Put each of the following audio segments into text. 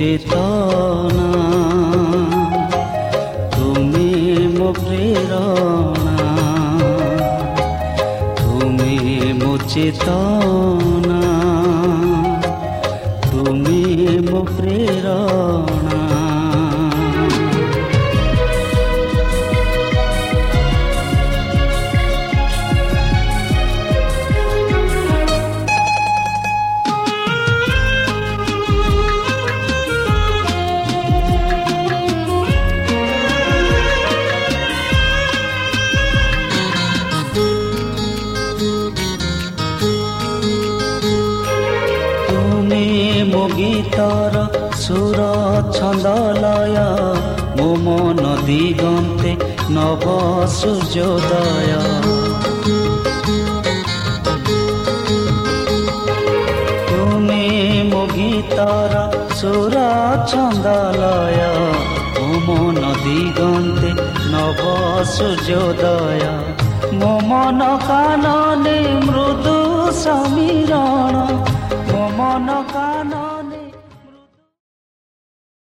চেতনা। তুমি মো প্রেরণা। তুমি মো চেতনা। ମନ ଦିଗନ୍ତେ ନବ ସୂର୍ଯ୍ୟୋଦୟ ତୁମେ ମୋ ଗୀତର ସୁର ଛନ୍ଦଲୟ ମୋ ମନ ଦିଗନ୍ତେ ନବ ସୂର୍ଯ୍ୟୋଦୟ ମୋ ମନ କାନରେ ମୃଦୁ ସମୀରଣ ମୋ ମନ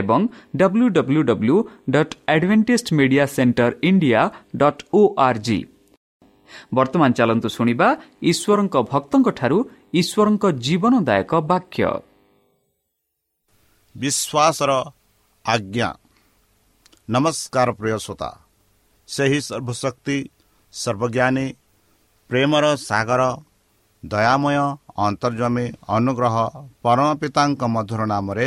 ଏବଂ W W W dot advantage media centre India dot O R G ବର୍ତ୍ତମାନ ଚାଲନ୍ତୁ ଶୁଣିବା ଈଶ୍ୱରଙ୍କ ଭକ୍ତଙ୍କଠାରୁ ଈଶ୍ୱରଙ୍କ ଜୀବନଦାୟକ ବାକ୍ୟ। ବିଶ୍ୱାସର ଆଜ୍ଞା। ନମସ୍କାର ପ୍ରିୟ ଶ୍ରୋତା। ସେହି ସର୍ବଶକ୍ତି ସର୍ବଜ୍ଞାନୀ ପ୍ରେମର ସାଗର ଦୟାମୟ ଅନ୍ତର୍ଜମୀ ଅନୁଗ୍ରହ ପରମ ପିତାଙ୍କ ମଧୁର ନାମରେ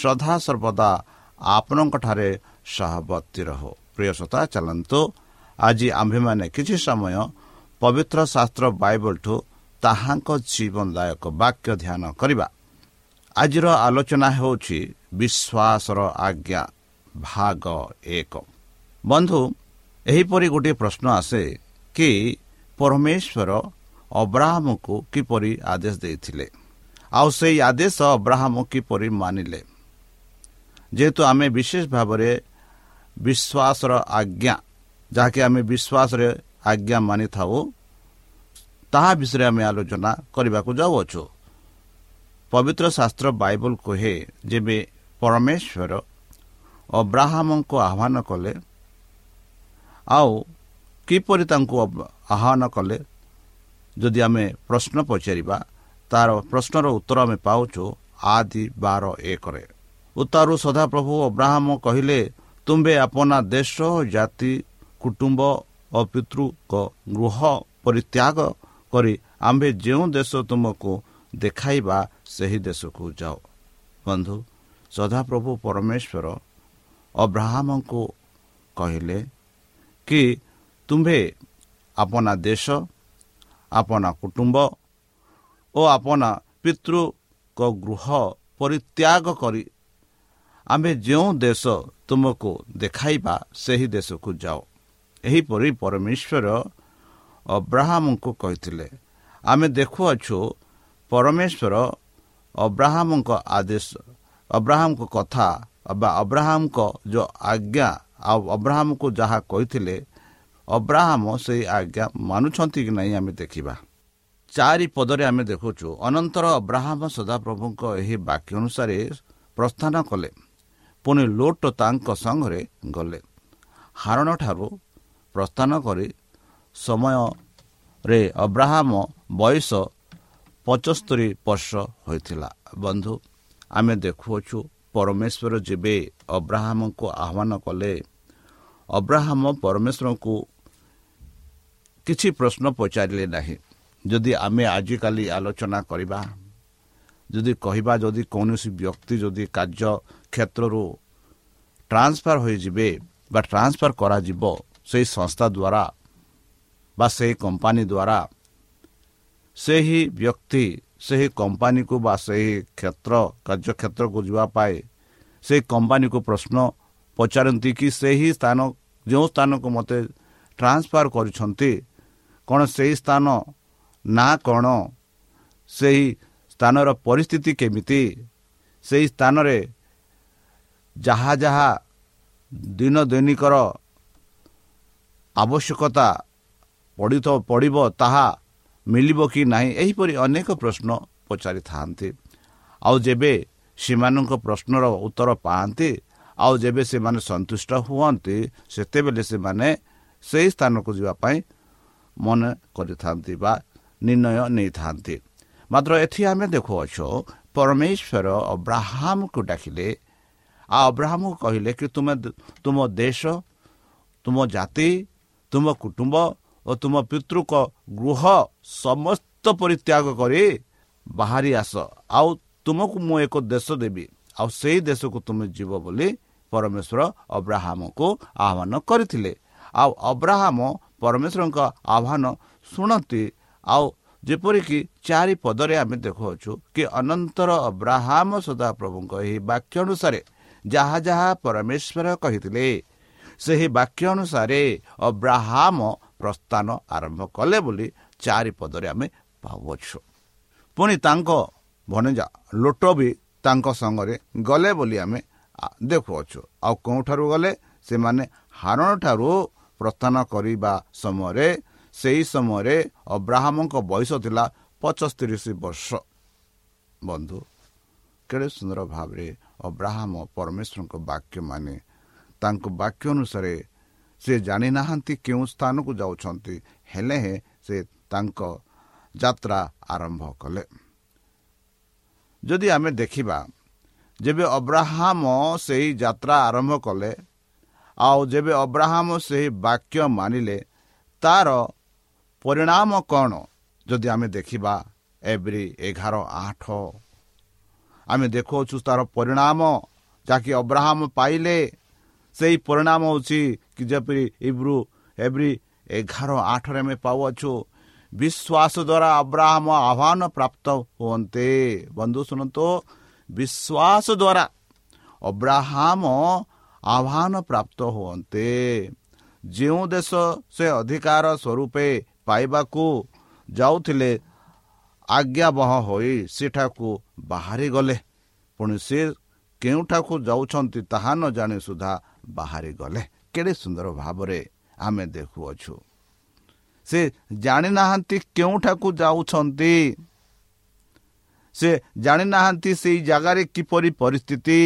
ସଦାସର୍ବଦା ଆପଣଙ୍କଠାରେ ସହବର୍ତ୍ତୀ ରହୁ। ପ୍ରିୟସତା ଚାଲନ୍ତୁ। ଆଜି ଆମ୍ଭେମାନେ କିଛି ସମୟ ପବିତ୍ର ଶାସ୍ତ୍ର ବାଇବଲଠୁ ତାହାଙ୍କ ଜୀବନଦାୟକ ବାକ୍ୟ ଧ୍ୟାନ କରିବା। ଆଜିର ଆଲୋଚନା ହେଉଛି ବିଶ୍ୱାସର ଆଜ୍ଞା ଭାଗ ଏକ। ବନ୍ଧୁ ଏହିପରି ଗୋଟିଏ ପ୍ରଶ୍ନ ଆସେ କି ପରମେଶ୍ୱର ଅବ୍ରାହମକୁ କିପରି ଆଦେଶ ଦେଇଥିଲେ? ଆଉ ସେହି ଆଦେଶ ଅବ୍ରାହମ କିପରି ମାନିଲେ? ଯେହେତୁ ଆମେ ବିଶେଷ ଭାବରେ ବିଶ୍ୱାସର ଆଜ୍ଞା ଯାହାକି ଆମେ ବିଶ୍ୱାସରେ ଆଜ୍ଞା ମାନିଥାଉ ତାହା ବିଷୟରେ ଆମେ ଆଲୋଚନା କରିବାକୁ ଯାଉଅଛୁ ପବିତ୍ର ଶାସ୍ତ୍ର ବାଇବଲ କୁହେ ଯେବେ ପରମେଶ୍ୱର ଅବ୍ରାହମଙ୍କୁ ଆହ୍ୱାନ କଲେ ଆଉ କିପରି ତାଙ୍କୁ ଆହ୍ୱାନ କଲେ ଯଦି ଆମେ ପ୍ରଶ୍ନ ପଚାରିବା ତାର ପ୍ରଶ୍ନର ଉତ୍ତର ଆମେ ପାଉଛୁ ଆଦି ବାର ଏକରେ। ଉତ୍ତାରୁ ସଦାପ୍ରଭୁ ଅବ୍ରାହମ କହିଲେ ତୁମ୍ଭେ ଆପନା ଦେଶ ଜାତି କୁଟୁମ୍ବ ଓ ପିତୃକ ଗୃହ ପରିତ୍ୟାଗ କରି ଆମ୍ଭେ ଯେଉଁ ଦେଶ ତୁମକୁ ଦେଖାଇବା ସେହି ଦେଶକୁ ଯାଅ। ବନ୍ଧୁ ସଦାପ୍ରଭୁ ପରମେଶ୍ୱର ଅବ୍ରାହ୍ମଙ୍କୁ କହିଲେ କି ତୁମ୍ଭେ ଆପନା ଦେଶ ଆପନା କୁଟୁମ୍ବ ଓ ଆପନା ପିତୃକ ଗୃହ ପରିତ୍ୟାଗ କରି ଆମ୍ଭେ ଯେଉଁ ଦେଶ ତୁମକୁ ଦେଖାଇବା ସେହି ଦେଶକୁ ଯାଅ। ଏହିପରି ପରମେଶ୍ୱର ଅବ୍ରାହ୍ମଙ୍କୁ କହିଥିଲେ ଆମେ ଦେଖୁଅଛୁ ପରମେଶ୍ୱର ଅବ୍ରାହ୍ମଙ୍କ ଆଦେଶ ଅବ୍ରାହ୍ମଙ୍କ କଥା ବା ଅବ୍ରାହ୍ମଙ୍କ ଯେଉଁ ଆଜ୍ଞା ଆଉ ଅବ୍ରାହ୍ମଙ୍କୁ ଯାହା କହିଥିଲେ ଅବ୍ରାହ୍ମ ସେହି ଆଜ୍ଞା ମାନୁଛନ୍ତି କି ନାହିଁ ଆମେ ଦେଖିବା। ଚାରି ପଦରେ ଆମେ ଦେଖୁଛୁ ଅନନ୍ତର ଅବ୍ରାହ୍ମ ସଦାପ୍ରଭୁଙ୍କ ଏହି ବାକ୍ୟ ଅନୁସାରେ ପ୍ରସ୍ଥାନ କଲେ। ପୁଣି ଲୋଟ ତାଙ୍କ ସଙ୍ଗରେ ଗଲେ। ହାରଣଠାରୁ ପ୍ରସ୍ଥାନ କରି ସମୟରେ ଅବ୍ରାହ୍ମ ବୟସ ପଞ୍ଚସ୍ତରୀ ବର୍ଷ ହୋଇଥିଲା। ବନ୍ଧୁ ଆମେ ଦେଖୁଅଛୁ ପରମେଶ୍ୱର ଯେବେ ଅବ୍ରାହ୍ମଙ୍କୁ ଆହ୍ୱାନ କଲେ ଅବ୍ରାହ୍ମ ପରମେଶ୍ୱରଙ୍କୁ କିଛି ପ୍ରଶ୍ନ ପଚାରିଲେ ନାହିଁ। ଯଦି ଆମେ ଆଜିକାଲି ଆଲୋଚନା କରିବା ଯଦି କହିବା ଯଦି କୌଣସି ବ୍ୟକ୍ତି ଯଦି କାର୍ଯ୍ୟ କ୍ଷେତ୍ରରୁ ଟ୍ରାନ୍ସଫର୍ ହୋଇଯିବେ ବା ଟ୍ରାନ୍ସଫର୍ କରାଯିବ ସେହି ସଂସ୍ଥା ଦ୍ୱାରା ବା ସେହି କମ୍ପାନୀ ଦ୍ୱାରା ସେହି ବ୍ୟକ୍ତି ସେହି କମ୍ପାନୀକୁ ବା ସେହି କ୍ଷେତ୍ର କାର୍ଯ୍ୟକ୍ଷେତ୍ରକୁ ଯିବା ପାଇଁ ସେହି କମ୍ପାନୀକୁ ପ୍ରଶ୍ନ ପଚାରନ୍ତି କି ସେହି ସ୍ଥାନ ଯେଉଁ ସ୍ଥାନକୁ ମୋତେ ଟ୍ରାନ୍ସଫର୍ କରିଛନ୍ତି କ'ଣ ସେହି ସ୍ଥାନ ନା କ'ଣ ସେହି ସ୍ଥାନର ପରିସ୍ଥିତି କେମିତି ସେହି ସ୍ଥାନରେ ଯାହା ଯାହା ଦିନ ଦୈନିକର ଆବଶ୍ୟକତା ପଡ଼ିତ ପଡ଼ିବ ତାହା ମିଳିବ କି ନାହିଁ ଏହିପରି ଅନେକ ପ୍ରଶ୍ନ ପଚାରିଥାନ୍ତି। ଆଉ ଯେବେ ସେମାନଙ୍କ ପ୍ରଶ୍ନର ଉତ୍ତର ପାଆନ୍ତି ଆଉ ଯେବେ ସେମାନେ ସନ୍ତୁଷ୍ଟ ହୁଅନ୍ତି ସେତେବେଳେ ସେମାନେ ସେହି ସ୍ଥାନକୁ ଯିବା ପାଇଁ ମନେ କରିଥାନ୍ତି ବା ନିର୍ଣ୍ଣୟ ନେଇଥାନ୍ତି। ମାତ୍ର ଏଠି ଆମେ ଦେଖୁଅଛୁ ପରମେଶ୍ୱର ଅବ୍ରାହ୍ମକୁ ଡାକିଲେ ଆଉ ଅବ୍ରାହ୍ମକୁ କହିଲେ କି ତୁମେ ତୁମ ଦେଶ ତୁମ ଜାତି ତୁମ କୁଟୁମ୍ବ ଓ ତୁମ ପିତୃକ ଗୃହ ସମସ୍ତ ପରିତ୍ୟାଗ କରି ବାହାରି ଆସ। ଆଉ ତୁମକୁ ମୁଁ ଏକ ଦେଶ ଦେବି। ଆଉ ସେହି ଦେଶକୁ ତୁମେ ଯିବ ବୋଲି ପରମେଶ୍ୱର ଅବ୍ରାହ୍ମକୁ ଆହ୍ୱାନ କରିଥିଲେ। ଆଉ ଅବ୍ରାହ୍ମ ପରମେଶ୍ୱରଙ୍କ ଆହ୍ୱାନ ଶୁଣନ୍ତି। ଆଉ ଯେପରିକି ଚାରି ପଦରେ ଆମେ ଦେଖୁଅଛୁ କି ଅନନ୍ତର ଅବ୍ରାହ୍ମ ସଦାପ୍ରଭୁଙ୍କ ଏହି ବାକ୍ୟ ଅନୁସାରେ ଯାହା ଯାହା ପରମେଶ୍ୱର କହିଥିଲେ ସେହି ବାକ୍ୟ ଅନୁସାରେ ଅବ୍ରାହ୍ମ ପ୍ରସ୍ଥାନ ଆରମ୍ଭ କଲେ ବୋଲି ଚାରି ପଦରେ ଆମେ ଭାବୁଅଛୁ ପୁଣି ତାଙ୍କ ଭଣଜା ଲୋଟ ବି ତାଙ୍କ ସଙ୍ଗରେ ଗଲେ ବୋଲି ଆମେ ଦେଖୁଅଛୁ। ଆଉ କେଉଁଠାରୁ ଗଲେ? ସେମାନେ ହାରଣଠାରୁ ପ୍ରସ୍ଥାନ କରିବା ସମୟରେ ସେହି ସମୟରେ ଅବ୍ରାହ୍ମଙ୍କ ବୟସ ଥିଲା ପଚସ୍ତିରିଶ ବର୍ଷ। ବନ୍ଧୁ କେଡ଼େ ସୁନ୍ଦର ଭାବରେ ଅବ୍ରାହ୍ମ ପରମେଶ୍ୱରଙ୍କ ବାକ୍ୟ ମାନେ। ତାଙ୍କ ବାକ୍ୟ ଅନୁସାରେ ସେ ଜାଣିନାହାନ୍ତି କେଉଁ ସ୍ଥାନକୁ ଯାଉଛନ୍ତି ହେଲେ ହେଁ ସେ ତାଙ୍କ ଯାତ୍ରା ଆରମ୍ଭ କଲେ। ଯଦି ଆମେ ଦେଖିବା ଯେବେ ଅବ୍ରାହ୍ମ ସେହି ଯାତ୍ରା ଆରମ୍ଭ କଲେ ଆଉ ଯେବେ ଅବ୍ରାହ୍ମ ସେହି ବାକ୍ୟ ମାନିଲେ ତାର ପରିଣାମ କ'ଣ? ଯଦି ଆମେ ଦେଖିବା ଏଭ୍ରି ଏଗାର ଆଠ ଆମେ ଦେଖାଉଛୁ ତାର ପରିଣାମ। ଯାହାକି ଅବ୍ରାହ୍ମ ପାଇଲେ ସେହି ପରିଣାମ ହେଉଛି କି ଯେପରି ଇବ୍ରୁ ଏଭ୍ରି ଏଗାର ଆଠରେ ଆମେ ପାଉଅଛୁ ବିଶ୍ୱାସ ଦ୍ୱାରା ଅବ୍ରାହ୍ମ ଆହ୍ୱାନ ପ୍ରାପ୍ତ ହୁଅନ୍ତେ। ବନ୍ଧୁ ଶୁଣନ୍ତୁ ବିଶ୍ୱାସ ଦ୍ୱାରା ଅବ୍ରାହ୍ମ ଆହ୍ୱାନ ପ୍ରାପ୍ତ ହୁଅନ୍ତେ। ଯେଉଁ ଦେଶ ସେ ଅଧିକାର ସ୍ୱରୂପେ ପାଇବାକୁ ଯାଉଥିଲେ ଆଜ୍ଞାବହ ହୋଇ ସେଠାକୁ ବାହାରି ଗଲେ ପୁଣି ସେ କେଉଁଠାକୁ ଯାଉଛନ୍ତି ତାହା ନ ଜାଣି ସୁଦ୍ଧା ବାହାରି ଗଲେ କେଡ଼େ ସୁନ୍ଦର ଭାବରେ ଆମେ ଦେଖୁଅଛୁ। ସେ ଜାଣିନାହାନ୍ତି କେଉଁଠାକୁ ଯାଉଛନ୍ତି। ସେ ଜାଣିନାହାନ୍ତି ସେଇ ଜାଗାରେ କିପରି ପରିସ୍ଥିତି।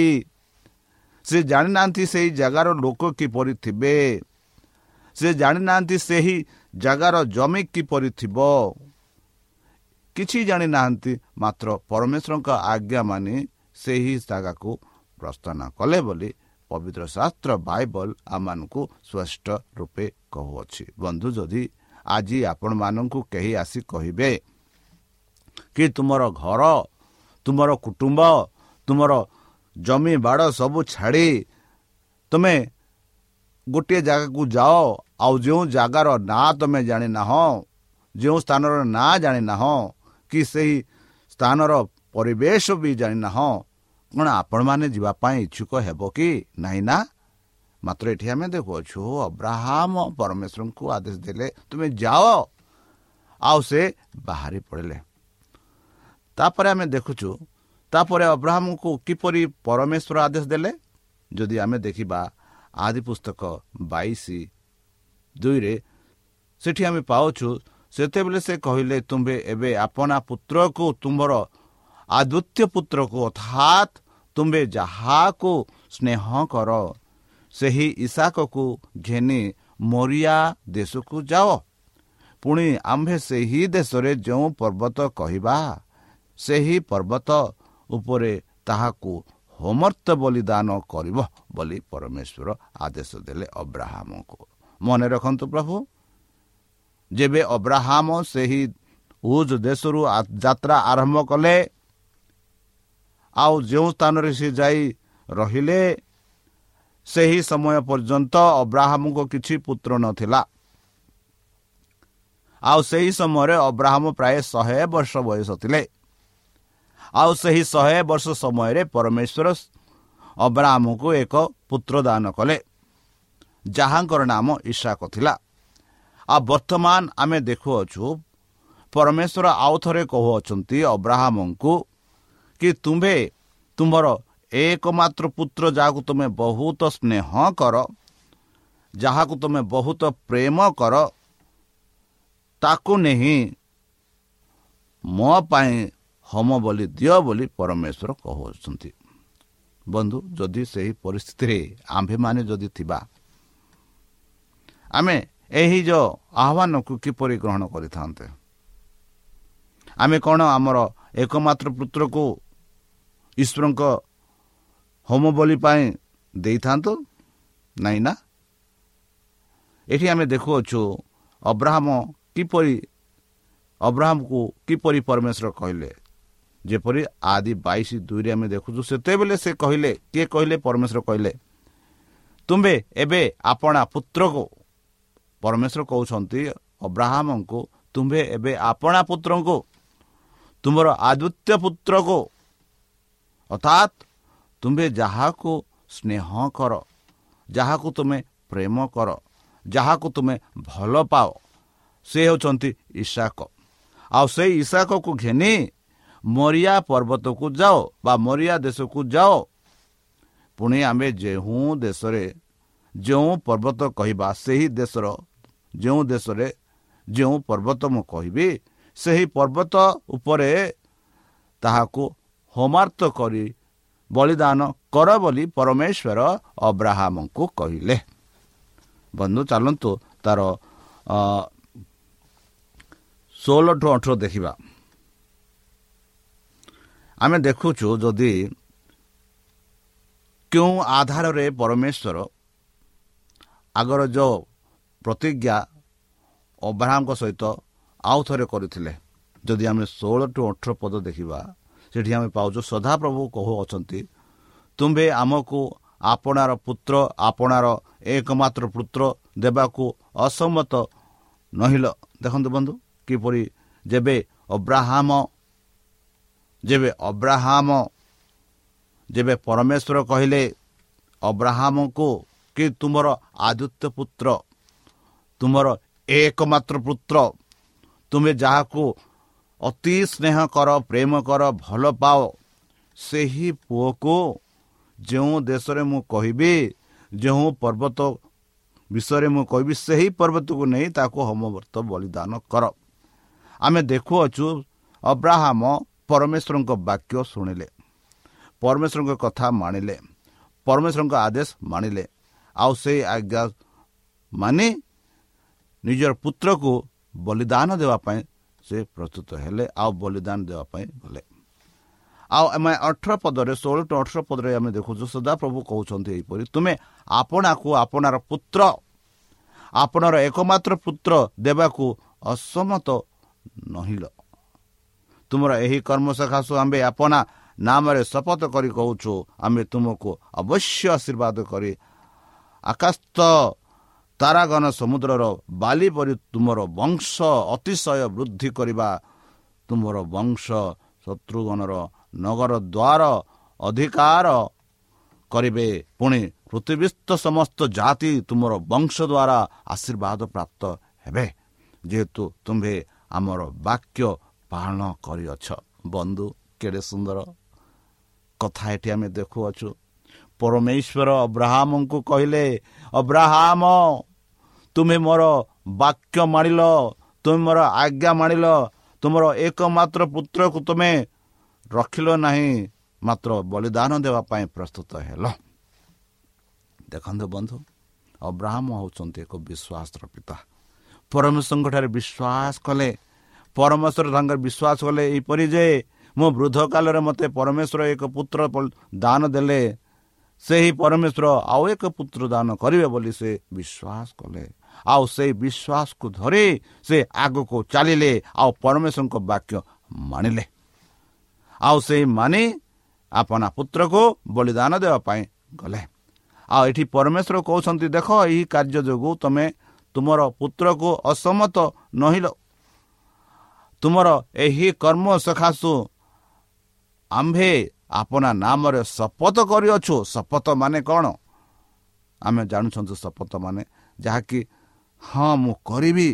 ସେ ଜାଣିନାହାନ୍ତି ସେଇ ଜାଗାର ଲୋକ କିପରି ଥିବେ। ସେ ଜାଣିନାହାନ୍ତି ସେହି ଜାଗାର ଜମି କିପରି ଥିବ। କିଛି ଜାଣିନାହାନ୍ତି ମାତ୍ର ପରମେଶ୍ୱରଙ୍କ ଆଜ୍ଞା ମାନି ସେହି ଜାଗାକୁ ପ୍ରସ୍ଥାନ କଲେ ବୋଲି ପବିତ୍ର ଶାସ୍ତ୍ର ବାଇବଲ ଆମମାନଙ୍କୁ ସ୍ପଷ୍ଟ ରୂପେ କହୁଅଛି। ବନ୍ଧୁ ଯଦି ଆଜି ଆପଣମାନଙ୍କୁ କେହି ଆସି କହିବେ କି ତୁମର ଘର ତୁମର କୁଟୁମ୍ବ ତୁମର ଜମି ବାଡ଼ ସବୁ ଛାଡ଼ି ତୁମେ ଗୋଟିଏ ଜାଗାକୁ ଯାଅ ଆଉ ଯେଉଁ ଜାଗାର ନାଁ ତୁମେ ଜାଣିନାହଁ ଯେଉଁ ସ୍ଥାନର ନାଁ ଜାଣିନାହଁ କି ସେହି ସ୍ଥାନର ପରିବେଶ ବି ଜାଣିନାହଁ କ'ଣ ଆପଣମାନେ ଯିବା ପାଇଁ ଇଚ୍ଛୁକ ହେବ କି? ନାହିଁ ନା? ମାତ୍ର ଏଠି ଆମେ ଦେଖୁଅଛୁ ଅବ୍ରାହମ ପରମେଶ୍ୱରଙ୍କୁ ଆଦେଶ ଦେଲେ ତୁମେ ଯାଅ। ଆଉ ସେ ବାହାରି ପଡ଼ିଲେ। ତାପରେ ଆମେ ଦେଖୁଛୁ ତାପରେ ଅବ୍ରାହମକୁ କିପରି ପରମେଶ୍ୱର ଆଦେଶ ଦେଲେ? ଯଦି ଆମେ ଦେଖିବା ଆଦି ପୁସ୍ତକ ବାଇଶ ଦୁଇରେ ସେଠି ଆମେ ପାଉଛୁ ସେତେବେଳେ ସେ କହିଲେ ତୁମ୍ଭେ ଏବେ ଆପଣା ପୁତ୍ରକୁ ତୁମ୍ଭର ଆଦୃତ୍ୟ ପୁତ୍ରକୁ ଅର୍ଥାତ୍ ତୁମ୍ଭେ ଯାହାକୁ ସ୍ନେହ କର ସେହି ଇଶାକକୁ ଘେନି ମରିଆ ଦେଶକୁ ଯାଅ। ପୁଣି ଆମ୍ଭେ ସେହି ଦେଶରେ ଯେଉଁ ପର୍ବତ କହିବା ସେହି ପର୍ବତ ଉପରେ ତାହାକୁ ହୋମର୍ତ୍ତ ବଳିଦାନ କରିବ ବୋଲି ପରମେଶ୍ୱର ଆଦେଶ ଦେଲେ ଅବ୍ରାହ୍ମକୁ ମନେ ରଖନ୍ତୁ ପ୍ରଭୁ ଯେବେ ଅବ୍ରାହ୍ମ ସେହି ଉଜ୍ ଦେଶରୁ ଯାତ୍ରା ଆରମ୍ଭ କଲେ ଆଉ ଯେଉଁ ସ୍ଥାନରେ ସେ ଯାଇ ରହିଲେ ସେହି ସମୟ ପର୍ଯ୍ୟନ୍ତ ଅବ୍ରାହ୍ମଙ୍କ କିଛି ପୁତ୍ର ନଥିଲା। ଆଉ ସେହି ସମୟରେ ଅବ୍ରାହ୍ମ ପ୍ରାୟ ଶହେ ବର୍ଷ ବୟସ ଥିଲେ। ଆଉ ସେହି ଶହେ ବର୍ଷ ସମୟରେ ପରମେଶ୍ୱର ଅବ୍ରାହ୍ମକୁ ଏକ ପୁତ୍ର ଦାନ କଲେ ଯାହାଙ୍କର ନାମ ଇଶାକ ଥିଲା। ଆଉ ବର୍ତ୍ତମାନ ଆମେ ଦେଖୁଅଛୁ ପରମେଶ୍ୱର ଆଉ ଥରେ କହୁଅଛନ୍ତି ଅବ୍ରାହ୍ମଙ୍କୁ କି ତୁମ୍ଭେ ତୁମର ଏକମାତ୍ର ପୁତ୍ର ଯାହାକୁ ତୁମେ ବହୁତ ସ୍ନେହ କର ଯାହାକୁ ତୁମେ ବହୁତ ପ୍ରେମ କର ତାକୁ ନେଇ ମୋ ପାଇଁ ହୋମ ବୋଲି ଦିଅ ବୋଲି ପରମେଶ୍ୱର କହୁଅଛନ୍ତି। ବନ୍ଧୁ ଯଦି ସେହି ପରିସ୍ଥିତିରେ ଆମ୍ଭେମାନେ ଯଦି ଥିବା ଆମେ ଏହି ଯେଉଁ ଆହ୍ୱାନକୁ କିପରି ଗ୍ରହଣ କରିଥାନ୍ତେ? ଆମେ କ'ଣ ଆମର ଏକମାତ୍ର ପୁତ୍ରକୁ ଈଶ୍ୱରଙ୍କ ହୋମ ବଳି ପାଇଁ ଦେଇଥାନ୍ତୁ? ନାହିଁ ନା? ଏଠି ଆମେ ଦେଖୁଅଛୁ ଅବ୍ରାହମ କିପରି ଅବ୍ରାହମକୁ କିପରି ପରମେଶ୍ୱର କହିଲେ? ଯେପରି ଆଦି ବାଇଶ ଦୁଇରେ ଆମେ ଦେଖୁଛୁ ସେତେବେଳେ ସେ କହିଲେ କିଏ କହିଲେ? ପରମେଶ୍ୱର କହିଲେ ତୁମ୍ଭେ ଏବେ ଆପଣା ପୁତ୍ରକୁ ପରମେଶ୍ୱର କହୁଛନ୍ତି ଅବ୍ରାହ୍ମଙ୍କୁ ତୁମ୍ଭେ ଏବେ ଆପଣା ପୁତ୍ରଙ୍କୁ ତୁମର ଆଦୃତ୍ୟ ପୁତ୍ରକୁ ଅର୍ଥାତ୍ ତୁମ୍ଭେ ଯାହାକୁ ସ୍ନେହ କର ଯାହାକୁ ତୁମେ ପ୍ରେମ କର ଯାହାକୁ ତୁମେ ଭଲ ପାଅ ସେ ହେଉଛନ୍ତି ଇଶାକ ଆଉ ସେଇ ଇଶାକକୁ ଘେନି ମରିଆ ପର୍ବତକୁ ଯାଅ ବା ମରିଆ ଦେଶକୁ ଯାଅ। ପୁଣି ଆମେ ଯେଉଁ ଦେଶରେ ଯେଉଁ ପର୍ବତ କହିବା ସେହି ଦେଶର ଯେଉଁ ଦେଶରେ ଯେଉଁ ପର୍ବତ ମୁଁ କହିବି ସେହି ପର୍ବତ ଉପରେ ତାହାକୁ ହୋମାର୍ଥ କରି ବଳିଦାନ କର ବୋଲି ପରମେଶ୍ୱର ଅବ୍ରାହ୍ମଙ୍କୁ କହିଲେ। ବନ୍ଧୁ ଚାଲନ୍ତୁ ତାର ଷୋହଳ ଟୁ ଅଠର ଦେଖିବା। ଆମେ ଦେଖୁଛୁ ଯଦି କେଉଁ ଆଧାରରେ ପରମେଶ୍ୱର ଆଗର ଯେଉଁ ପ୍ରତିଜ୍ଞା ଅବ୍ରାହ୍ମଙ୍କ ସହିତ ଆଉ ଥରେ କରିଥିଲେ। ଯଦି ଆମେ ଷୋହଳ ଟୁ ଅଠର ପଦ ଦେଖିବା ସେଠି ଆମେ ପାଉଛୁ ସଦାପ୍ରଭୁ କହୁଅଛନ୍ତି ତୁମ୍ଭେ ଆମକୁ ଆପଣାର ପୁତ୍ର ଆପଣାର ଏକମାତ୍ର ପୁତ୍ର ଦେବାକୁ ଅସମ୍ମତ ନହିଲ। ଦେଖନ୍ତୁ ବନ୍ଧୁ କିପରି ଯେବେ ଅବ୍ରାହମ ଯେବେ ଅବ୍ରାହମ ଯେବେ ପରମେଶ୍ୱର କହିଲେ ଅବ୍ରାହମଙ୍କୁ କି ତୁମର ଆଦିତ୍ୟ ପୁତ୍ର ତୁମର ଏକମାତ୍ର ପୁତ୍ର। ତୁମେ ଯାହାକୁ ଅତି ସ୍ନେହ କର ପ୍ରେମ କର ଭଲ ପାଅ ସେହି ପୁଅକୁ ଯେଉଁ ଦେଶରେ ମୁଁ କହିବି ଯେଉଁ ପର୍ବତ ବିଷୟରେ ମୁଁ କହିବି ସେହି ପର୍ବତକୁ ନେଇ ତାକୁ ହୋମବର୍ତ୍ତ ବଳିଦାନ କର। ଆମେ ଦେଖୁଅଛୁ ଅବ୍ରାହମ ପରମେଶ୍ୱରଙ୍କ ବାକ୍ୟ ଶୁଣିଲେ ପରମେଶ୍ୱରଙ୍କ କଥା ମାଣିଲେ ପରମେଶ୍ୱରଙ୍କ ଆଦେଶ ମାଣିଲେ ଆଉ ସେଇ ଆଜ୍ଞା ମାନେ ନିଜର ପୁତ୍ରକୁ ବଳିଦାନ ଦେବା ପାଇଁ ସେ ପ୍ରସ୍ତୁତ ହେଲେ ଆଉ ବଳିଦାନ ଦେବା ପାଇଁ ଗଲେ। ଆଉ ଆମେ ଅଠର ପଦରେ ଷୋହଳ ଟୁ ଅଠର ପଦରେ ଆମେ ଦେଖୁଛୁ ସଦାପ୍ରଭୁ କହୁଛନ୍ତି ଏହିପରି ତୁମେ ଆପଣାକୁ ଆପଣାର ପୁତ୍ର ଆପଣର ଏକମାତ୍ର ପୁତ୍ର ଦେବାକୁ ଅସମତ ନହିଲ। ତୁମର ଏହି କର୍ମ ସକାଶୁ ଆମ୍ଭେ ଆପଣା ନାମରେ ଶପଥ କରି କହୁଛୁ ଆମେ ତୁମକୁ ଅବଶ୍ୟ ଆଶୀର୍ବାଦ କରି ଆକାଶ ତାରାଗନ ସମୁଦ୍ରର ବାଲି ପରି ତୁମର ବଂଶ ଅତିଶୟ ବୃଦ୍ଧି କରିବା। ତୁମର ବଂଶ ଶତ୍ରୁଘ୍ନର ନଗର ଦ୍ୱାର ଅଧିକାର କରିବେ। ପୁଣି ପୃଥିବୀସ୍ଥ ସମସ୍ତ ଜାତି ତୁମର ବଂଶ ଦ୍ୱାରା ଆଶୀର୍ବାଦ ପ୍ରାପ୍ତ ହେବେ। ଯେହେତୁ ତୁମ୍ଭେ ଆମର ବାକ୍ୟ ପାଳନ କରିଅଛ। ବନ୍ଧୁ କେଡ଼େ ସୁନ୍ଦର କଥା ଏଠି ଆମେ ଦେଖୁଅଛୁ। ପରମେଶ୍ୱର ଅବ୍ରାହ୍ମଙ୍କୁ କହିଲେ ଅବ୍ରାହ୍ମ ତୁମେ ମୋର ବାକ୍ୟ ମାଣିଲ ତୁମେ ମୋର ଆଜ୍ଞା ମାଣିଲ ତୁମର ଏକମାତ୍ର ପୁତ୍ରକୁ ତୁମେ ରଖିଲ ନାହିଁ ମାତ୍ର ବଳିଦାନ ଦେବା ପାଇଁ ପ୍ରସ୍ତୁତ ହେଲ। ଦେଖନ୍ତୁ ବନ୍ଧୁ ଅବ୍ରାହ୍ମ ହେଉଛନ୍ତି ଏକ ବିଶ୍ୱାସର ପିତା। ପରମେଶ୍ୱରଙ୍କଠାରେ ବିଶ୍ୱାସ କଲେ ପରମେଶ୍ୱର ତାଙ୍କର ବିଶ୍ୱାସ କଲେ ଏହିପରି ଯେ ମୁଁ ବୃଦ୍ଧ କାଳରେ ମୋତେ ପରମେଶ୍ୱର ଏକ ପୁତ୍ର ଦାନ ଦେଲେ ସେହି ପରମେଶ୍ୱର ଆଉ ଏକ ପୁତ୍ର ଦାନ କରିବେ ବୋଲି ସେ ବିଶ୍ୱାସ କଲେ। ଆଉ ସେଇ ବିଶ୍ୱାସକୁ ଧରି ସେ ଆଗକୁ ଚାଲିଲେ ଆଉ ପରମେଶ୍ୱରଙ୍କ ବାକ୍ୟ ମାଣିଲେ ଆଉ ସେଇ ମାନି ଆପଣା ପୁତ୍ରକୁ ବଳିଦାନ ଦେବା ପାଇଁ ଗଲେ। ଆଉ ଏଠି ପରମେଶ୍ୱର କହୁଛନ୍ତି ଦେଖ ଏହି କାର୍ଯ୍ୟ ଯୋଗୁଁ ତୁମେ ତୁମର ପୁତ୍ରକୁ ଅସମତ ନହିଲ। ତୁମର ଏହି କର୍ମ ସକାଶୁ ଆମ୍ଭେ ଆପଣା ନାମରେ ଶପଥ କରିଅଛୁ। ଶପଥ ମାନେ କ'ଣ? ଆମେ ଜାଣୁଛନ୍ତି ଶପଥ ମାନେ ଯାହାକି ହଁ ମୁଁ କରିବି।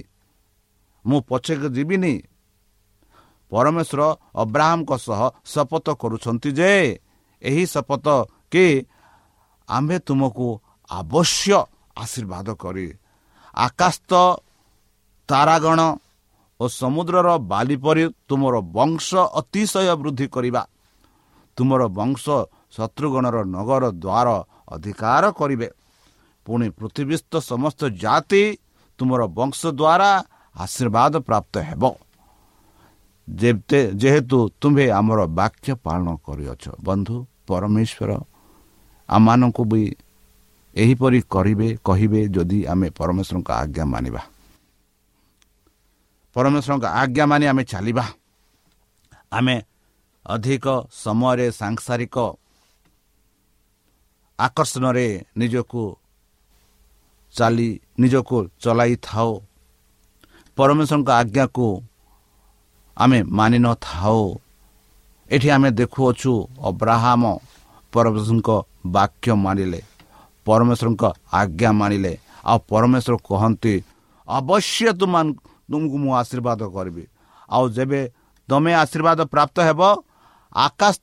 ମୁଁ ପଛକୁ ଯିବିନି। ପରମେଶ୍ୱର ଅବ୍ରାହ୍ମଙ୍କ ସହ ଶପଥ କରୁଛନ୍ତି ଯେ ଏହି ଶପଥ କି ଆମ୍ଭେ ତୁମକୁ ଆବଶ୍ୟ ଆଶୀର୍ବାଦ କରି ଆକାଶ ତାରାଗଣ ଓ ସମୁଦ୍ରର ବାଲି ପରି ତୁମର ବଂଶ ଅତିଶୟ ବୃଦ୍ଧି କରିବା। ତୁମର ବଂଶ ଶତ୍ରୁଗଣର ନଗର ଦ୍ୱାର ଅଧିକାର କରିବେ। ପୁଣି ପୃଥିବୀସ୍ଥ ସମସ୍ତ ଜାତି ତୁମର ବଂଶ ଦ୍ୱାରା ଆଶୀର୍ବାଦ ପ୍ରାପ୍ତ ହେବ। ଯେହେତୁ ତୁମ୍ଭେ ଆମର ବାକ୍ୟ ପାଳନ କରିଅଛ। ବନ୍ଧୁ ପରମେଶ୍ୱର ଆମମାନଙ୍କୁ ବି ଏହିପରି କରିବେ କହିବେ ଯଦି ଆମେ ପରମେଶ୍ୱରଙ୍କ ଆଜ୍ଞା ମାନିବା। ପରମେଶ୍ୱରଙ୍କ ଆଜ୍ଞା ମାନି ଆମେ ଚାଲିବା। ଆମେ ଅଧିକ ସମୟରେ ସାଂସାରିକ ଆକର୍ଷଣରେ ନିଜକୁ ଚାଲି ନିଜକୁ ଚଲାଇଥାଉ। ପରମେଶ୍ୱରଙ୍କ ଆଜ୍ଞାକୁ ଆମେ ମାନି ନଥାଉ। ଏଠି ଆମେ ଦେଖୁଅଛୁ ଅବ୍ରାହମ ପରମେଶ୍ୱରଙ୍କ ବାକ୍ୟ ମାନିଲେ ପରମେଶ୍ୱରଙ୍କ ଆଜ୍ଞା ମାନିଲେ। ଆଉ ପରମେଶ୍ୱର କହନ୍ତି ଅବଶ୍ୟ ତୁମ ତୁମକୁ ମୁଁ ଆଶୀର୍ବାଦ କରିବି। ଆଉ ଯେବେ ତୁମେ ଆଶୀର୍ବାଦ ପ୍ରାପ୍ତ ହେବ ଆକାଶ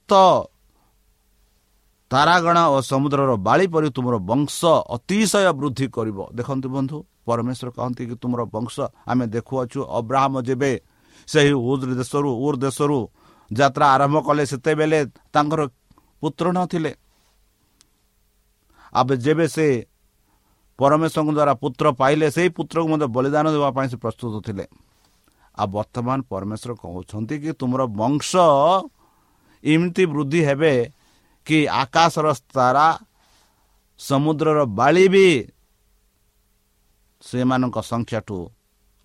ତାରାଗଣ ଓ ସମୁଦ୍ରର ବାଳି ପରି ତୁମର ବଂଶ ଅତିଶୟ ବୃଦ୍ଧି କରିବ। ଦେଖନ୍ତୁ ବନ୍ଧୁ ପରମେଶ୍ୱର କହନ୍ତି କି ତୁମର ବଂଶ ଆମେ ଦେଖୁଅଛୁ ଅବ୍ରାହମ ଯେବେ ସେହି ଉଦ୍ ଦେଶରୁ ଉର୍ ଦେଶରୁ ଯାତ୍ରା ଆରମ୍ଭ କଲେ ସେତେବେଳେ ତାଙ୍କର ପୁତ୍ର ନଥିଲେ। ଆଉ ଯେବେ ସେ ପରମେଶ୍ୱରଙ୍କ ଦ୍ୱାରା ପୁତ୍ର ପାଇଲେ ସେହି ପୁତ୍ରକୁ ମଧ୍ୟ ବଳିଦାନ ଦେବା ପାଇଁ ସେ ପ୍ରସ୍ତୁତ ଥିଲେ। ଆଉ ବର୍ତ୍ତମାନ ପରମେଶ୍ୱର କହୁଛନ୍ତି କି ତୁମର ବଂଶ ଏମିତି ବୃଦ୍ଧି ହେବେ କି ଆକାଶର ତାରା ସମୁଦ୍ରର ବାଳି ବି ସେମାନଙ୍କ ସଂଖ୍ୟାଠୁ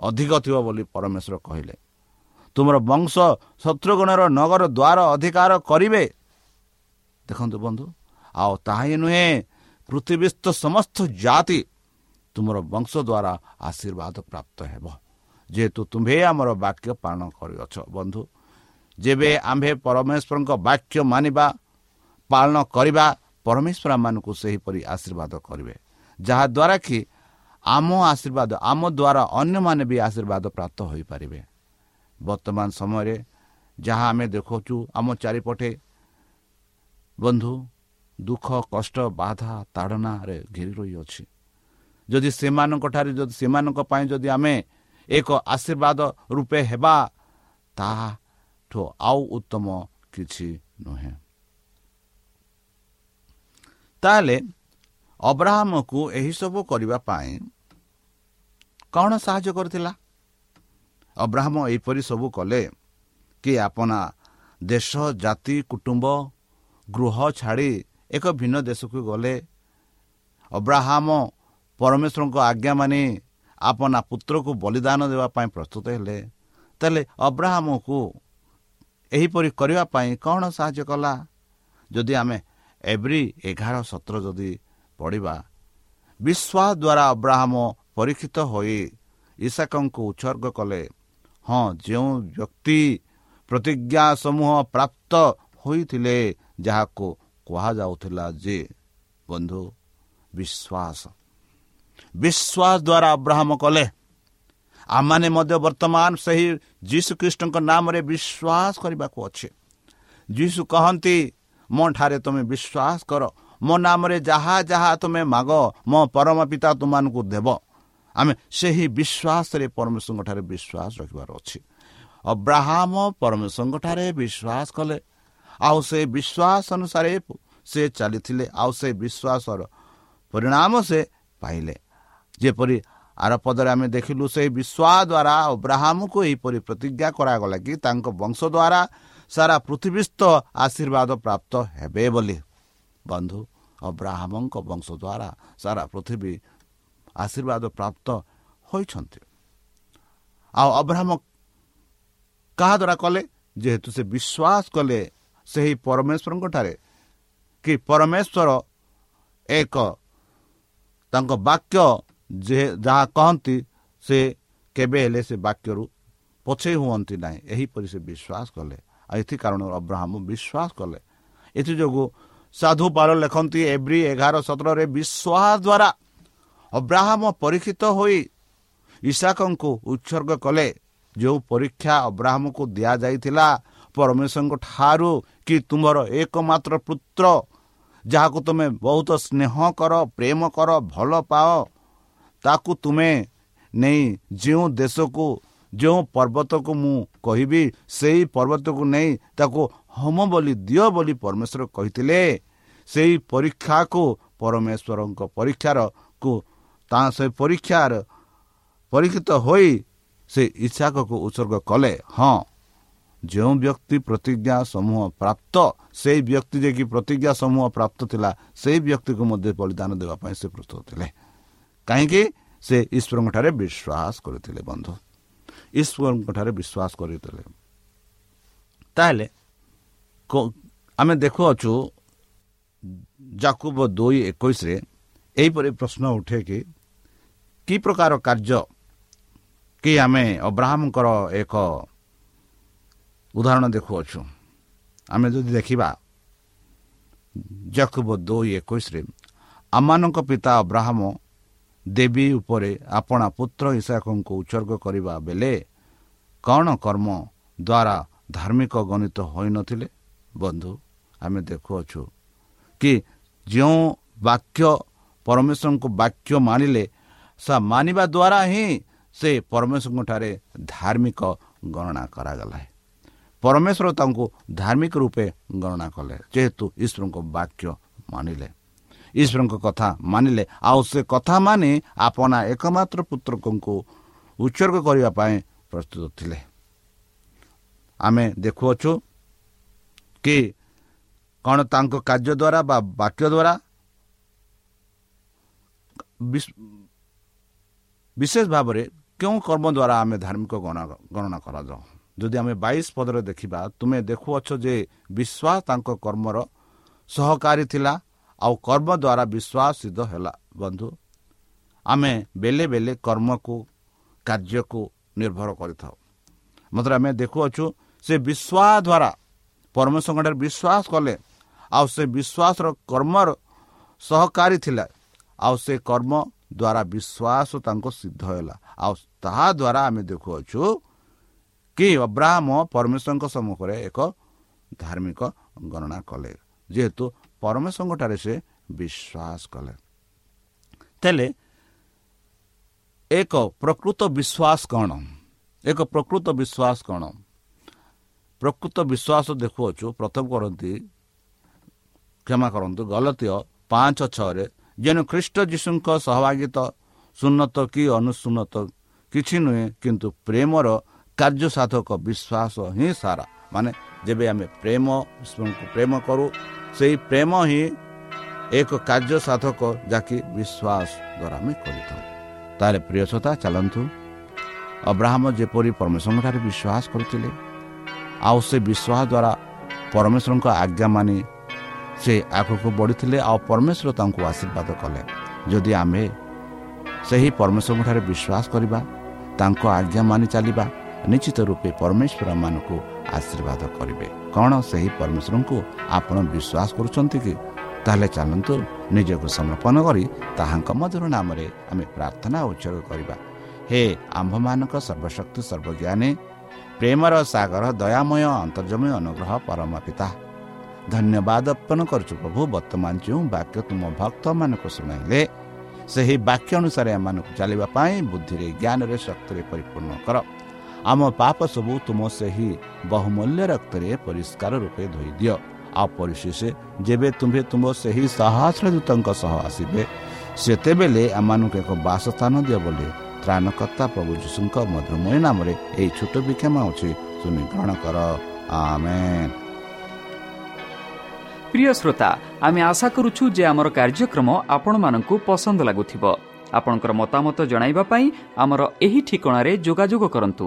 ଅଧିକ ଥିବ ବୋଲି ପରମେଶ୍ୱର କହିଲେ। ତୁମର ବଂଶ ଶତ୍ରୁଘ୍ନର ନଗର ଦ୍ୱାର ଅଧିକାର କରିବେ। ଦେଖନ୍ତୁ ବନ୍ଧୁ ଆଉ ତାହା ହିଁ ନୁହେଁ ପୃଥିବୀସ୍ଥ ସମସ୍ତ ଜାତି ତୁମର ବଂଶ ଦ୍ୱାରା ଆଶୀର୍ବାଦ ପ୍ରାପ୍ତ ହେବ। ଯେହେତୁ ତୁମ୍ଭେ ଆମର ବାକ୍ୟ ପାଳନ କରିଅଛ ବନ୍ଧୁ। ଯେବେ ଆମ୍ଭେ ପରମେଶ୍ୱରଙ୍କ ବାକ୍ୟ ମାନିବା ପାଳନ କରିବା ପରମେଶ୍ୱର ଆମମାନଙ୍କୁ ସେହିପରି ଆଶୀର୍ବାଦ କରିବେ। ଯାହାଦ୍ୱାରା କି ଆମ ଆଶୀର୍ବାଦ ଆମ ଦ୍ୱାରା ଅନ୍ୟମାନେ ବି ଆଶୀର୍ବାଦ ପ୍ରାପ୍ତ ହୋଇପାରିବେ। ବର୍ତ୍ତମାନ ସମୟରେ ଯାହା ଆମେ ଦେଖାଉଛୁ ଆମ ଚାରିପଟେ ବନ୍ଧୁ ଦୁଃଖ କଷ୍ଟ ବାଧା ତାଡ଼ନାରେ ଘେରି ରହିଅଛି। ଯଦି ସେମାନଙ୍କଠାରେ ଯଦି ସେମାନଙ୍କ ପାଇଁ ଯଦି ଆମେ ଏକ ଆଶୀର୍ବାଦ ରୂପେ ହେବା ତାହାଠୁ ଆଉ ଉତ୍ତମ କିଛି ନୁହେଁ। ତାହେଲେ ଅବ୍ରାହ୍ମକୁ ଏହିସବୁ କରିବା ପାଇଁ କ'ଣ ସାହାଯ୍ୟ କରିଥିଲା? ଅବ୍ରାହ୍ମ ଏହିପରି ସବୁ କଲେ କି ଆପଣା ଦେଶ ଜାତି କୁଟୁମ୍ବ ଗୃହ ଛାଡ଼ି ଏକ ଭିନ୍ନ ଦେଶକୁ ଗଲେ। ଅବ୍ରାହ୍ମ ପରମେଶ୍ୱରଙ୍କ ଆଜ୍ଞା ମାନି ଆପଣା ପୁତ୍ରକୁ ବଳିଦାନ ଦେବା ପାଇଁ ପ୍ରସ୍ତୁତ ହେଲେ। ତାହେଲେ ଅବ୍ରାହ୍ମକୁ ଏହିପରି କରିବା ପାଇଁ କ'ଣ ସାହାଯ୍ୟ କଲା? ଯଦି ଆମେ ଏଭ୍ରି ଏଗାର ସତର ଯଦି ପଢ଼ିବା ବିଶ୍ୱାସ ଦ୍ୱାରା ଅବ୍ରାହ୍ମ ପରୀକ୍ଷିତ ହୋଇ ଇଶାକଙ୍କୁ ଉତ୍ସର୍ଗ କଲେ। ହଁ ଯେଉଁ ବ୍ୟକ୍ତି ପ୍ରତିଜ୍ଞା ସମୂହ ପ୍ରାପ୍ତ ହୋଇଥିଲେ ଯାହାକୁ କୁହାଯାଉଥିଲା ଯେ ବନ୍ଧୁ ବିଶ୍ୱାସ। ବିଶ୍ୱାସ ଦ୍ୱାରା ଅବ୍ରାହ୍ମ କଲେ। ଆମମାନେ ମଧ୍ୟ ବର୍ତ୍ତମାନ ସେହି ଯୀଶୁଖ୍ରୀଷ୍ଟଙ୍କ ନାମରେ ବିଶ୍ୱାସ କରିବାକୁ ଅଛି। ଯୀଶୁ କହନ୍ତି ମୋ ଠାରେ ତୁମେ ବିଶ୍ୱାସ କର। ମୋ ନାମରେ ଯାହା ଯାହା ତୁମେ ମାଗ ମୋ ପରମ ପିତା ତୁମମାନଙ୍କୁ ଦେବ। ଆମେ ସେହି ବିଶ୍ୱାସରେ ପରମେଶ୍ୱରଙ୍କ ଠାରେ ବିଶ୍ୱାସ ରଖିବାର ଅଛି। ଅବ୍ରାହ୍ମ ପରମେଶ୍ୱରଙ୍କ ଠାରେ ବିଶ୍ୱାସ କଲେ। ଆଉ ସେ ବିଶ୍ୱାସ ଅନୁସାରେ ସେ ଚାଲିଥିଲେ। ଆଉ ସେ ବିଶ୍ୱାସର ପରିଣାମ ସେ ପାଇଲେ। ଯେପରି ଆର ପଦରେ ଆମେ ଦେଖିଲୁ ସେହି ବିଶ୍ୱାସ ଦ୍ୱାରା ଅବ୍ରାହ୍ମକୁ ଏହିପରି ପ୍ରତିଜ୍ଞା କରାଗଲା କି ତାଙ୍କ ବଂଶ ଦ୍ୱାରା ସାରା ପୃଥିବୀସ୍ଥ ଆଶୀର୍ବାଦ ପ୍ରାପ୍ତ ହେବେ ବୋଲି। ବନ୍ଧୁ ଅବ୍ରାହ୍ମଙ୍କ ବଂଶ ଦ୍ୱାରା ସାରା ପୃଥିବୀ ଆଶୀର୍ବାଦ ପ୍ରାପ୍ତ ହୋଇଛନ୍ତି। ଆଉ ଅବ୍ରାହ୍ମ କାହା ଦ୍ୱାରା କଲେ? ଯେହେତୁ ସେ ବିଶ୍ୱାସ କଲେ ସେହି ପରମେଶ୍ୱରଙ୍କଠାରେ କି ପରମେଶ୍ୱର ଏକ ତାଙ୍କ ବାକ୍ୟ ଯେ ଯାହା କହନ୍ତି ସେ କେବେ ହେଲେ ସେ ବାକ୍ୟରୁ ପଛେଇ ହୁଅନ୍ତି ନାହିଁ। ଏହିପରି ସେ ବିଶ୍ୱାସ କଲେ। ଏଥି କାରଣରୁ ଅବ୍ରାହ୍ମ ବିଶ୍ୱାସ କଲେ। ଏଥିଯୋଗୁଁ ସାଧୁ ପାଲ ଲେଖନ୍ତି ଏଭ୍ରି ଏଗାର ସତରରେ ବିଶ୍ୱାସ ଦ୍ୱାରା ଅବ୍ରାହ୍ମ ପରୀକ୍ଷିତ ହୋଇ ଇଶାକଙ୍କୁ ଉତ୍ସର୍ଗ କଲେ। ଯେଉଁ ପରୀକ୍ଷା ଅବ୍ରାହ୍ମକୁ ଦିଆଯାଇଥିଲା ପରମେଶ୍ୱରଙ୍କ ଠାରୁ କି ତୁମର ଏକମାତ୍ର ପୁତ୍ର ଯାହାକୁ ତୁମେ ବହୁତ ସ୍ନେହ କର ପ୍ରେମ କର ଭଲ ପାଅ ତାକୁ ତୁମେ ନେଇ ଯେଉଁ ଦେଶକୁ ଯେଉଁ ପର୍ବତକୁ ମୁଁ କହିବି ସେହି ପର୍ବତକୁ ନେଇ ତାକୁ ହୋମ ବୋଲି ଦିଅ ବୋଲି ପରମେଶ୍ୱର କହିଥିଲେ। ସେହି ପରୀକ୍ଷାକୁ ପରମେଶ୍ୱରଙ୍କ ପରୀକ୍ଷାରକୁ ତା ସେ ପରୀକ୍ଷାର ପରୀକ୍ଷିତ ହୋଇ ସେ ଇଚ୍ଛାକକୁ ଉତ୍ସର୍ଗ କଲେ। ହଁ ଯେଉଁ ବ୍ୟକ୍ତି ପ୍ରତିଜ୍ଞା ସମୂହ ପ୍ରାପ୍ତ ସେହି ବ୍ୟକ୍ତି ଯେ କି ପ୍ରତିଜ୍ଞା ସମୂହ ପ୍ରାପ୍ତ ଥିଲା ସେହି ବ୍ୟକ୍ତିକୁ ମଧ୍ୟ ବଳିଦାନ ଦେବା ପାଇଁ ସେ ପ୍ରସ୍ତୁତ ଥିଲେ। କାହିଁକି? ସେ ଈଶ୍ୱରଙ୍କ ଠାରେ ବିଶ୍ୱାସ କରିଥିଲେ ବନ୍ଧୁ। ଈଶ୍ୱରଙ୍କ ଠାରେ ବିଶ୍ୱାସ କରିଥିଲେ ତାହେଲେ ଆମେ ଦେଖୁଅଛୁ ଜାକୁବ ଦୁଇ ଏକୋଇଶରେ ଏହିପରି ପ୍ରଶ୍ନ ଉଠେ କି କି ପ୍ରକାର କାର୍ଯ୍ୟ କି ଆମେ ଅବ୍ରାହ୍ମଙ୍କର ଏକ ଉଦାହରଣ ଦେଖୁଅଛୁ। ଆମେ ଯଦି ଦେଖିବା ଜକୁବ ଦୁଇ ଏକୋଇଶରେ ଆମମାନଙ୍କ ପିତା ଅବ୍ରାହ୍ମ ଦେବୀ ଉପରେ ଆପଣା ପୁତ୍ର ହିସାବଙ୍କୁ ଉତ୍ସର୍ଗ କରିବା ବେଳେ କ'ଣ କର୍ମ ଦ୍ୱାରା ଧାର୍ମିକ ଗଣିତ ହୋଇନଥିଲେ? ବନ୍ଧୁ ଆମେ ଦେଖୁଅଛୁ କି ଯେଉଁ ବାକ୍ୟ ପରମେଶ୍ୱରଙ୍କୁ ବାକ୍ୟ ମାନିଲେ ସେ ମାନିବା ଦ୍ୱାରା ହିଁ ସେ ପରମେଶ୍ୱରଙ୍କ ଠାରେ ଧାର୍ମିକ ଗଣନା କରାଗଲା। ପରମେଶ୍ୱର ତାଙ୍କୁ ଧାର୍ମିକ ରୂପେ ଗଣନା କଲେ ଯେହେତୁ ଈଶ୍ୱରଙ୍କ ବାକ୍ୟ ମାନିଲେ। ଈଶ୍ୱରଙ୍କ କଥା ମାନିଲେ। ଆଉ ସେ କଥା ମାନି ଆପଣା ଏକମାତ୍ର ପୁତ୍ରଙ୍କୁ ଉତ୍ସର୍ଗ କରିବା ପାଇଁ ପ୍ରସ୍ତୁତ ଥିଲେ। ଆମେ ଦେଖୁଅଛୁ କି କ'ଣ ତାଙ୍କ କାର୍ଯ୍ୟ ଦ୍ୱାରା ବା ବାକ୍ୟ ଦ୍ୱାରା ବିଶେଷ ଭାବରେ କେଉଁ କର୍ମ ଦ୍ୱାରା ଆମେ ଧାର୍ମିକ ଗଣନା କରାଯାଉ? ଯଦି ଆମେ ବାଇଶ ପଦରେ ଦେଖିବା ତୁମେ ଦେଖୁଅଛ ଯେ ବିଶ୍ୱାସ ତାଙ୍କ କର୍ମର ସହକାରୀ ଥିଲା ଆଉ କର୍ମ ଦ୍ୱାରା ବିଶ୍ୱାସ ସିଦ୍ଧ ହେଲା ବନ୍ଧୁ। ଆମେ ବେଲେ ବେଲେ କର୍ମକୁ କାର୍ଯ୍ୟକୁ ନିର୍ଭର କରିଥାଉ। ମାତ୍ର ଆମେ ଦେଖୁଅଛୁ ସେ ବିଶ୍ୱାସ ଦ୍ୱାରା ପରମେଶ୍ୱରଙ୍କଠାରେ ବିଶ୍ୱାସ କଲେ ଆଉ ସେ ବିଶ୍ୱାସର କର୍ମର ସହକାରୀ ଥିଲା ଆଉ ସେ କର୍ମ ଦ୍ୱାରା ବିଶ୍ୱାସ ତାଙ୍କୁ ସିଦ୍ଧ ହେଲା। ଆଉ ତାହା ଦ୍ୱାରା ଆମେ ଦେଖୁଅଛୁ କି ଅବ୍ରାହମ ପରମେଶ୍ୱରଙ୍କ ସମ୍ମୁଖରେ ଏକ ଧାର୍ମିକ ଗଣନା କଲେ ଯେହେତୁ ପରମେଶ୍ୱରଙ୍କଠାରେ ସେ ବିଶ୍ୱାସ କଲେ। ହେଲେ ଏକ ପ୍ରକୃତ ବିଶ୍ୱାସ କ'ଣ? ଏକ ପ୍ରକୃତ ବିଶ୍ୱାସ କ'ଣ? ପ୍ରକୃତ ବିଶ୍ୱାସ ଦେଖୁଅଛୁ ପ୍ରଥମ କରନ୍ତି କ୍ଷମା କରନ୍ତୁ ଗଲତୀୟ ପାଞ୍ଚ ଛଅରେ ଯେଣୁ ଖ୍ରୀଷ୍ଟ ଯୀଶୁଙ୍କ ସହଭାଗିତ ସୁନ୍ନତ କି ଅନୁସୁନ୍ନତ କିଛି ନୁହେଁ କିନ୍ତୁ ପ୍ରେମର କାର୍ଯ୍ୟସାଧକ ବିଶ୍ୱାସ ହିଁ ସାରା। ମାନେ ଯେବେ ଆମେ ପ୍ରେମ ପ୍ରେମ କରୁ ସେହି ପ୍ରେମ ହିଁ ଏକ କାର୍ଯ୍ୟ ସାଧକ ଯାହାକି ବିଶ୍ୱାସ ଦ୍ୱାରା ଆମେ କରିଥାଉ ତାହେଲେ ପ୍ରିୟସତା ଚାଲନ୍ତୁ ଅବ୍ରାହମ ଯେପରି ପରମେଶ୍ୱରଙ୍କଠାରେ ବିଶ୍ୱାସ କରୁଥିଲେ ଆଉ ସେ ବିଶ୍ୱାସ ଦ୍ୱାରା ପରମେଶ୍ୱରଙ୍କ ଆଜ୍ଞା ମାନି ସେ ଆଗକୁ ବଢ଼ିଥିଲେ ଆଉ ପରମେଶ୍ୱର ତାଙ୍କୁ ଆଶୀର୍ବାଦ କଲେ ଯଦି ଆମେ ସେହି ପରମେଶ୍ୱରଙ୍କଠାରେ ବିଶ୍ୱାସ କରିବା ତାଙ୍କ ଆଜ୍ଞା ମାନି ଚାଲିବା ନିଶ୍ଚିତ ରୂପେ ପରମେଶ୍ୱର ମାନଙ୍କୁ ଆଶୀର୍ବାଦ କରିବେ। କ'ଣ ସେହି ପରମେଶ୍ୱରଙ୍କୁ ଆପଣ ବିଶ୍ୱାସ କରୁଛନ୍ତି କି? ତାହେଲେ ଚାଲନ୍ତୁ ନିଜକୁ ସମର୍ପଣ କରି ତାହାଙ୍କ ମଧୁର ନାମରେ ଆମେ ପ୍ରାର୍ଥନା ଉତ୍ସର୍ଗ କରିବା। ହେ ଆମ୍ଭମାନଙ୍କ ସର୍ବଶକ୍ତି ସର୍ବଜ୍ଞାନୀ ପ୍ରେମର ସାଗର ଦୟାମୟ ଅନ୍ତର୍ଜମୀ ଅନୁଗ୍ରହ ପରମ ପିତା। ଧନ୍ୟବାଦ ଅର୍ପଣ କରୁଛୁ ପ୍ରଭୁ ବର୍ତ୍ତମାନ ଯେଉଁ ବାକ୍ୟ ତୁମ ଭକ୍ତମାନଙ୍କୁ ଶୁଣାଇଲେ ସେହି ବାକ୍ୟ ଅନୁସାରେ ଏମାନଙ୍କୁ ଚାଲିବା ପାଇଁ ବୁଦ୍ଧିରେ ଜ୍ଞାନରେ ଶକ୍ତିରେ ପରିପୂର୍ଣ୍ଣ କର। ଆମ ପାପ ସବୁ ତୁମ ସେହି ବହୁମୂଲ୍ୟ ରକ୍ତରେ ପରିଷ୍କାର ରୂପେ ଧୋଇଦିଅ। ଆଉ ପରିଶେଷ ଯେବେ ତୁମ୍ଭେ ତୁମ ସେହି ସାହସ୍ରଦୂତଙ୍କ ସହ ଆସିବେ ସେତେବେଳେ ଆମମାନଙ୍କୁ ଏକ ବାସସ୍ଥାନ ଦିଅ ବୋଲି ତ୍ରାଣକର୍ତ୍ତା ପ୍ରଭୁ ଯୀଶୁଙ୍କ ମଧୁରମୟ ନାମରେ ଏହି ଛୋଟ ବିକ୍ଷମା ଅଛି ତୁମେ ଗ୍ରହଣ କର। ଆମେ ପ୍ରିୟ ଶ୍ରୋତା ଆମେ ଆଶା କରୁଛୁ ଯେ ଆମର କାର୍ଯ୍ୟକ୍ରମ ଆପଣମାନଙ୍କୁ ପସନ୍ଦ ଲାଗୁଥିବ। ଆପଣଙ୍କର ମତାମତ ଜଣାଇବା ପାଇଁ ଆମର ଏହି ଠିକଣାରେ ଯୋଗାଯୋଗ କରନ୍ତୁ।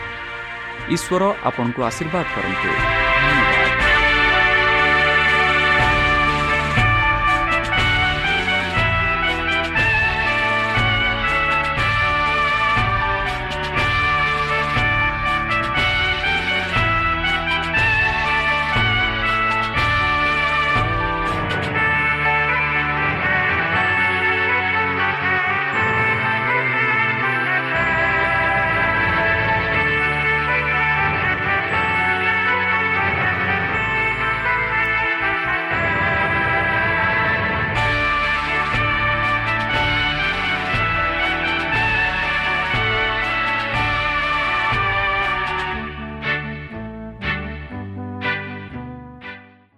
ଈଶ୍ୱର ଆପଣଙ୍କୁ ଆଶୀର୍ବାଦ କରନ୍ତୁ।